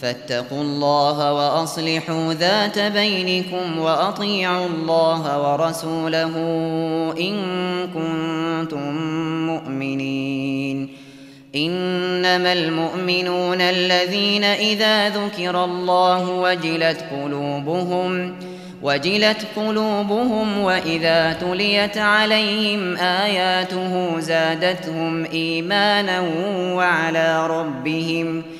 فاتقوا الله وأصلحوا ذات بينكم وأطيعوا الله ورسوله إن كنتم مؤمنين. إنما المؤمنون الذين إذا ذكر الله وجلت قلوبهم وجلت قلوبهم وإذا تليت عليهم آياته زادتهم إيمانا وعلى ربهم يتوكلون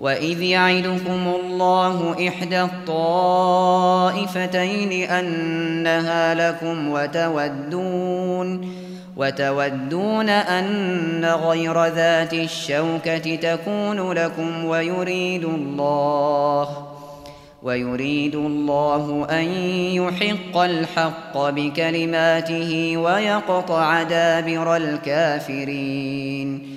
وإذ يعدكم الله إحدى الطائفتين أنها لكم وتودون وتودون أن غير ذات الشوكة تكون لكم ويريد الله ويريد الله أن يحق الحق بكلماته ويقطع دابر الكافرين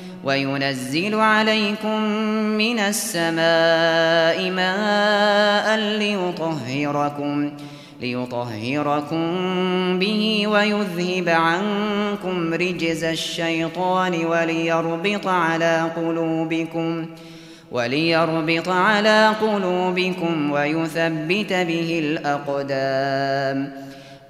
وينزل عليكم من السماء ماء ليطهركم ليطهركم به ويذهب عنكم رجز الشيطان وليربط على قلوبكم وليربط على قلوبكم ويثبت به الأقدام.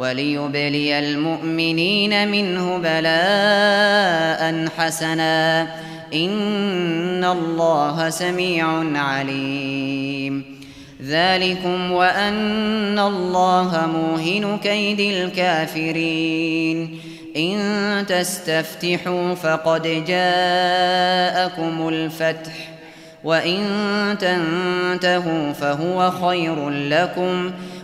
وليبلي المؤمنين منه بلاء حسنا. إن الله سميع عليم. ذلكم وأن الله موهن كيد الكافرين. إن تستفتحوا فقد جاءكم الفتح. وإن تنتهوا فهو خير لكم.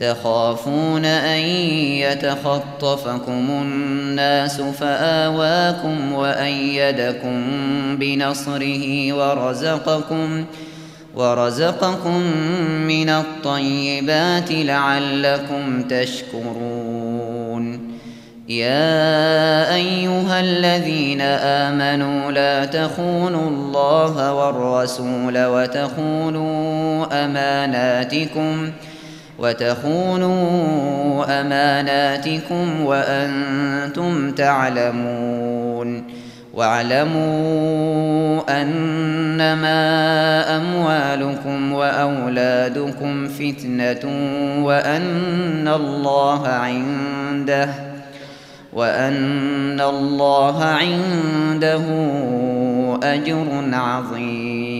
تخافون أن يتخطفكم الناس فآواكم وأيدكم بنصره ورزقكم ورزقكم من الطيبات لعلكم تشكرون. يا أيها الذين آمنوا لا تخونوا الله والرسول وتخونوا أماناتكم ۖ وتخونوا أماناتكم وأنتم تعلمون. واعلموا أنما أموالكم وأولادكم فتنة وأن الله عنده وأن الله عنده أجر عظيم.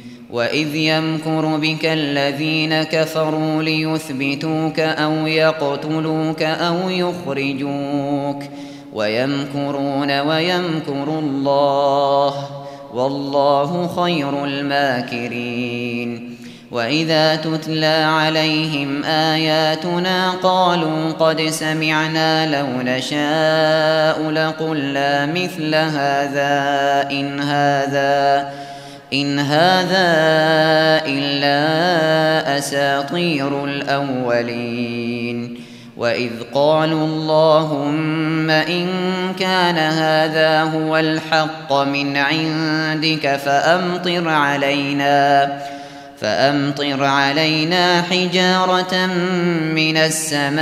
وإذ يمكر بك الذين كفروا ليثبتوك أو يقتلوك أو يخرجوك ويمكرون ويمكر الله والله خير الماكرين وإذا تتلى عليهم آياتنا قالوا قد سمعنا لو نشاء لقلنا مثل هذا إن هذا إن هذا إلا أساطير الأولين. وإذ قالوا اللهم إن كان هذا هو الحق من عندك فأمطر علينا فأمطر علينا حجارة من السماء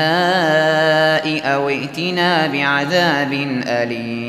أو ائتنا بعذاب أليم.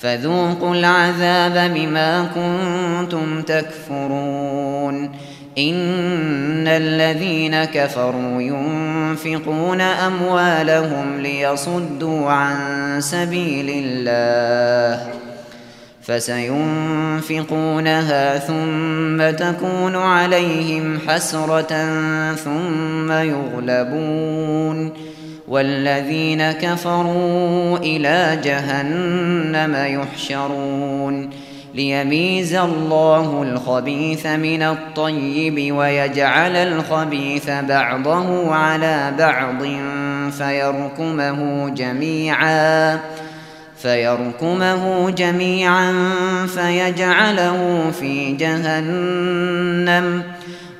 فذوقوا العذاب بما كنتم تكفرون. إن الذين كفروا ينفقون أموالهم ليصدوا عن سبيل الله فسينفقونها ثم تكون عليهم حسرة ثم يغلبون. والذين كفروا إلى جهنم يحشرون ليميز الله الخبيث من الطيب ويجعل الخبيث بعضه على بعض فيركمه جميعا فيركمه جميعا فيجعله في جهنم.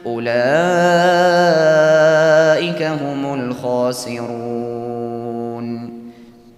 أولئك هم الخاسرون.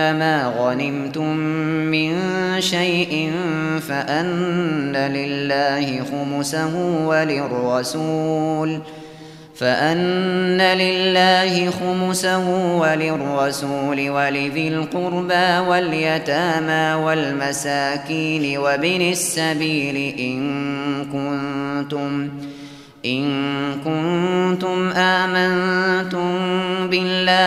أنما غنمتم من شيء فأن لله خمسه وللرسول فأن لله خمسه وللرسول ولذي القربى واليتامى والمساكين وابن السبيل إن كنتم إن كنتم آمنتم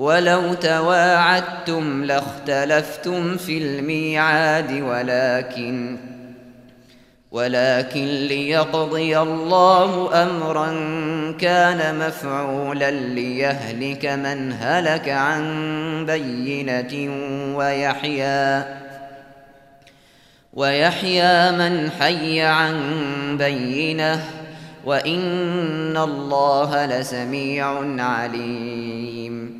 ولو تواعدتم لاختلفتم في الميعاد ولكن ولكن ليقضي الله أمرا كان مفعولا ليهلك من هلك عن بينة ويحيى ويحيى من حي عن بينة وإن الله لسميع عليم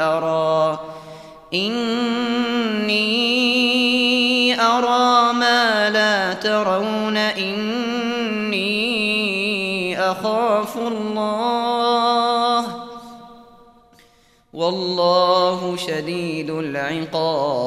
أرى. إني أرى ما لا ترون. إني أخاف الله. والله شديد العقاب.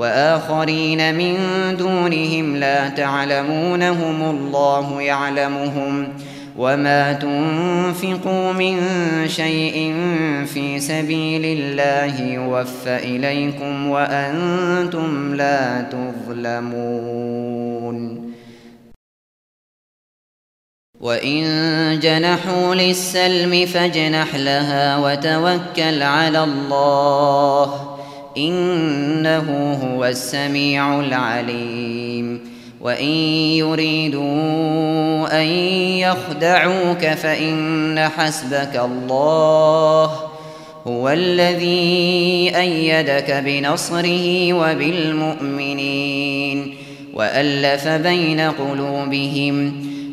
وآخرين من دونهم لا تعلمونهم الله يعلمهم وما تنفقوا من شيء في سبيل الله يوفى إليكم وأنتم لا تظلمون. وإن جنحوا للسلم فاجنح لها وتوكل على الله إنه هو السميع العليم. وإن يريدوا أن يخدعوك فإن حسبك الله هو الذي أيدك بنصره وبالمؤمنين وألف بين قلوبهم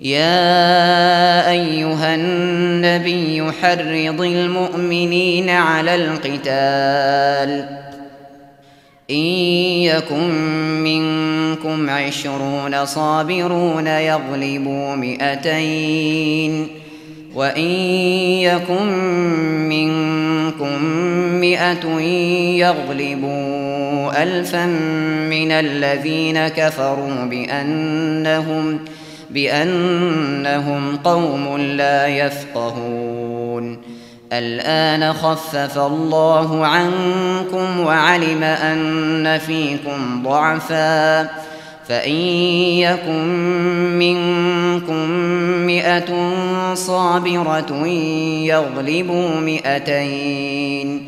يا أيها النبي حرض المؤمنين على القتال. إن يكن منكم عشرون صابرون يغلبوا مئتين. وإن يكن منكم مئة يغلبوا ألفا من الذين كفروا بأنهم ۖ بأنهم قوم لا يفقهون. الآن خفف الله عنكم وعلم أن فيكم ضعفا. فإن يكن منكم مئة صابرة يغلبوا مئتين.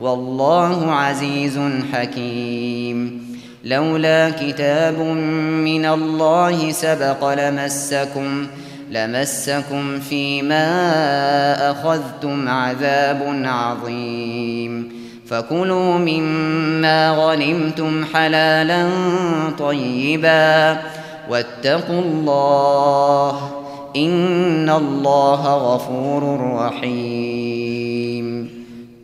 والله عزيز حكيم. لولا كتاب من الله سبق لمسكم لمسكم فيما أخذتم عذاب عظيم. فكلوا مما غنمتم حلالا طيبا واتقوا الله إن الله غفور رحيم.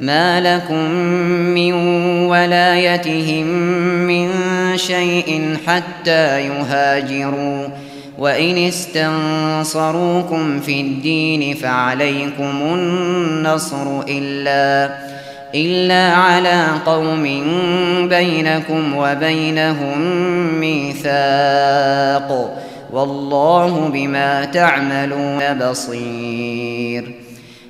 ما لكم من ولايتهم من شيء حتى يهاجروا وإن استنصروكم في الدين فعليكم النصر إلا إلا على قوم بينكم وبينهم ميثاق والله بما تعملون بصير